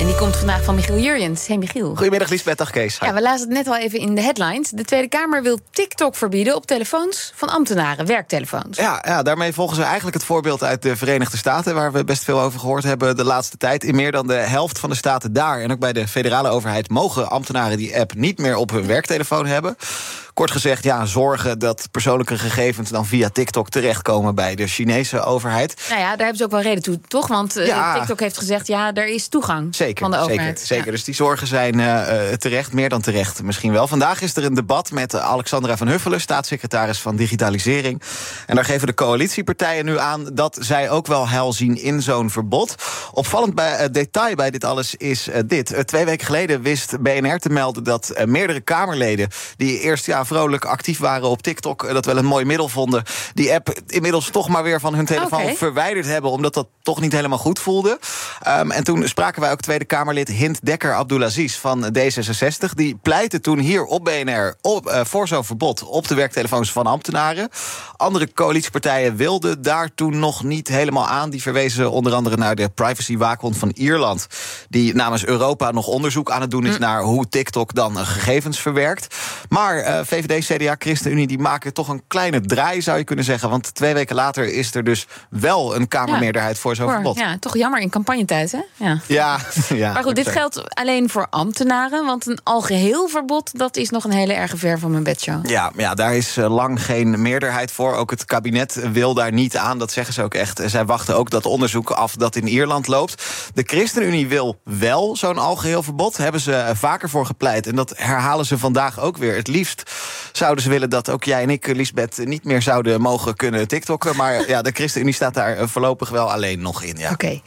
En die komt vandaag van Michiel Jurjens. Hey Michiel. Goedemiddag Liesbeth, dag Kees. Ja, we lazen het net al even in de headlines. De Tweede Kamer wil TikTok verbieden op telefoons van ambtenaren, werktelefoons. Ja, ja, daarmee volgen ze eigenlijk het voorbeeld uit de Verenigde Staten... waar we best veel over gehoord hebben de laatste tijd. In meer dan de helft van de staten daar en ook bij de federale overheid... mogen ambtenaren die app niet meer op hun werktelefoon hebben. Kort gezegd, ja, zorgen dat persoonlijke gegevens dan via TikTok terechtkomen bij de Chinese overheid. Nou ja, daar hebben ze ook wel reden toe, toch? Want Ja. TikTok heeft gezegd, ja, er is toegang Zeker, van de zeker, overheid. zeker. Ja. Dus die zorgen zijn eh, eh, terecht, meer dan terecht misschien wel. Vandaag is er een debat met eh, Alexandra van Huffelen, staatssecretaris van Digitalisering. En daar geven de coalitiepartijen nu aan dat zij ook wel heil zien in zo'n verbod. Opvallend bij, eh, detail bij dit alles is eh, dit. Eh, twee weken geleden wist BNR te melden dat eh, meerdere Kamerleden... die eerst ja, vrolijk actief waren op TikTok, eh, dat wel een mooi middel vonden... die app inmiddels toch maar weer van hun telefoon verwijderd hebben... omdat dat toch niet helemaal goed voelde. Ehm, en toen spraken wij ook Tweede Kamerlid Hint Dekker Abdulaziz van D66. Die pleitte toen hier op BNR op, eh, voor zo'n verbod op de werktelefoons van ambtenaren. Andere coalitiepartijen wilden daar toen nog niet helemaal aan. Die verwezen onder andere naar de privacywaakhond van Ierland. Die namens Europa nog onderzoek aan het doen is naar hoe TikTok dan gegevens verwerkt. Maar eh, VVD, CDA, ChristenUnie die maken toch een kleine draai, zou je kunnen zeggen. Want twee weken later is er dus wel een Kamermeerderheid voor zo'n verbod. ja, toch jammer in campagnetijd, hè? Ja. Ja, ja. Maar goed, dit geldt alleen voor ambtenaren. Want een algeheel verbod, dat is nog een hele erge ver van mijn bedshow. Ja, ja, daar is eh, lang geen meerderheid voor. Ook het kabinet wil daar niet aan. Dat zeggen ze ook echt. Zij wachten ook dat onderzoek af dat in Ierland loopt. De ChristenUnie wil wel zo'n algeheel verbod. Hebben ze vaker voor gepleit. En dat herhalen ze vandaag ook weer. Het liefst zouden ze willen dat ook jij en ik, eh, Lisbeth, niet meer zouden mogen kunnen TikTokken. Maar ja, de ChristenUnie staat daar eh, voorlopig wel alleen nog in. Ja. Oké.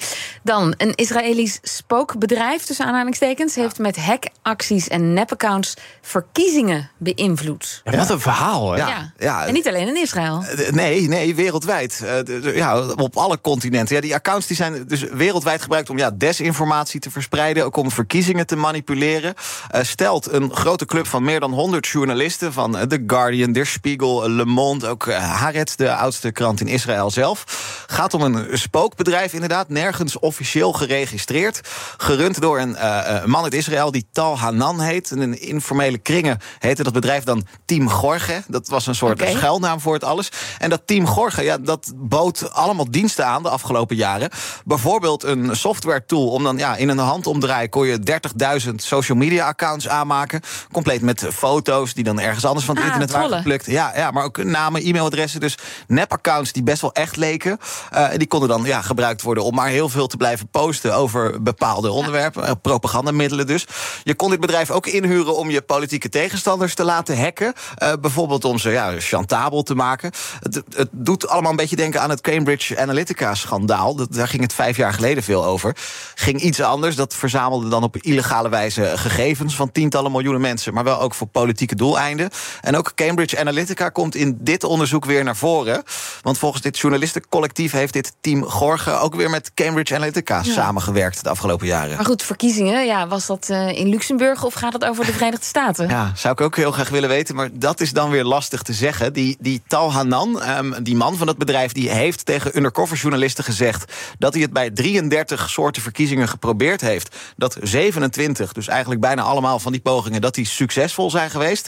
Dan, een Israëlisch spookbedrijf, tussen aanhalingstekens... heeft met hackacties en nepaccounts verkiezingen beïnvloed. Ja, wat een verhaal, hè? Ja. ja. En niet alleen in Israël. Eh, Nee, nee, wereldwijd. Eh, ja, op alle continenten. Ja, die accounts die zijn dus wereldwijd gebruikt om ja, desinformatie te verspreiden. Ook om verkiezingen te manipuleren. Eh, stelt een grote club van meer dan 100 journalisten. Van eh, The Guardian, Der Spiegel, Le Monde. Ook eh, Haaretz, de oudste krant in Israël zelf. Gaat om een spookbedrijf inderdaad. Nergens officieel geregistreerd. Gerund door een eh, eh, man uit Israël die Tal Hanan heet. En in informele kringen heette dat bedrijf dan Team Gorge. Dat was een soort Oké. schuilnaam voor het alles. En dat Team Gorge, ja, dat bood allemaal diensten aan de afgelopen jaren. Bijvoorbeeld een software tool om dan ja, in een handomdraai kon je 30.000 social media accounts aanmaken. Compleet met foto's die dan ergens anders van het Ah, internet waren geplukt. Ja, ja, maar ook namen, e-mailadressen. Dus nep-accounts die best wel echt leken. Eh, die konden dan ja, gebruikt worden om maar heel veel te blijven posten over bepaalde onderwerpen. Eh, propagandamiddelen dus. Je kon dit bedrijf ook inhuren om je politieke tegenstanders te laten hacken. Eh, bijvoorbeeld om ze ja, chantabel te maken. Het, het doet allemaal een beetje denken aan het Cambridge Analytica-schandaal. Daar ging het vijf jaar geleden veel over. Ging iets anders. Dat verzamelde dan op illegale wijze gegevens van tientallen miljoenen mensen. Maar wel ook voor politieke doeleinden. En ook Cambridge Analytica komt in dit onderzoek weer naar voren. Want volgens dit journalistencollectief heeft dit team Gorge ook weer met Cambridge Analytica samengewerkt de afgelopen jaren. Maar goed, verkiezingen, ja, was dat eh, in Luxemburg of gaat het over de Verenigde Staten? Ja, zou ik ook heel graag willen weten, maar dat is dan weer lastig te zeggen. Die, die Tal Hanan, ehm, die man van dat bedrijf, die heeft tegen undercover journalisten gezegd dat hij het bij 33 soorten verkiezingen geprobeerd heeft. Dat 27, dus eigenlijk bijna allemaal van die pogingen, dat die succesvol zijn geweest.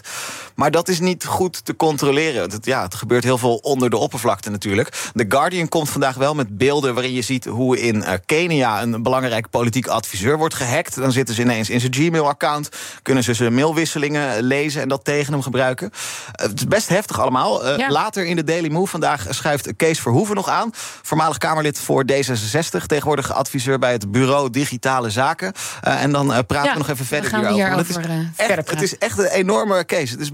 Maar dat is niet goed te controleren. Het, ja, het gebeurt heel veel onder de oppervlakte natuurlijk. The Guardian komt vandaag wel met beelden waarin je ziet hoe in eh, Kenia een belangrijk politiek adviseur wordt gehackt. Dan zitten ze ineens in zijn Gmail-account, kunnen ze zijn mailwisselingen lezen en dat tegen hem gebruiken. Eh, het is best heftig allemaal. Eh. Later in de Daily Move vandaag schuift Kees Verhoeven nog aan. Voormalig Kamerlid voor D66, tegenwoordig adviseur bij het Bureau Digitale Zaken. En dan praten Ja, we nog even verder we hierover. het, is echt, het is echt een enorme case. Het is een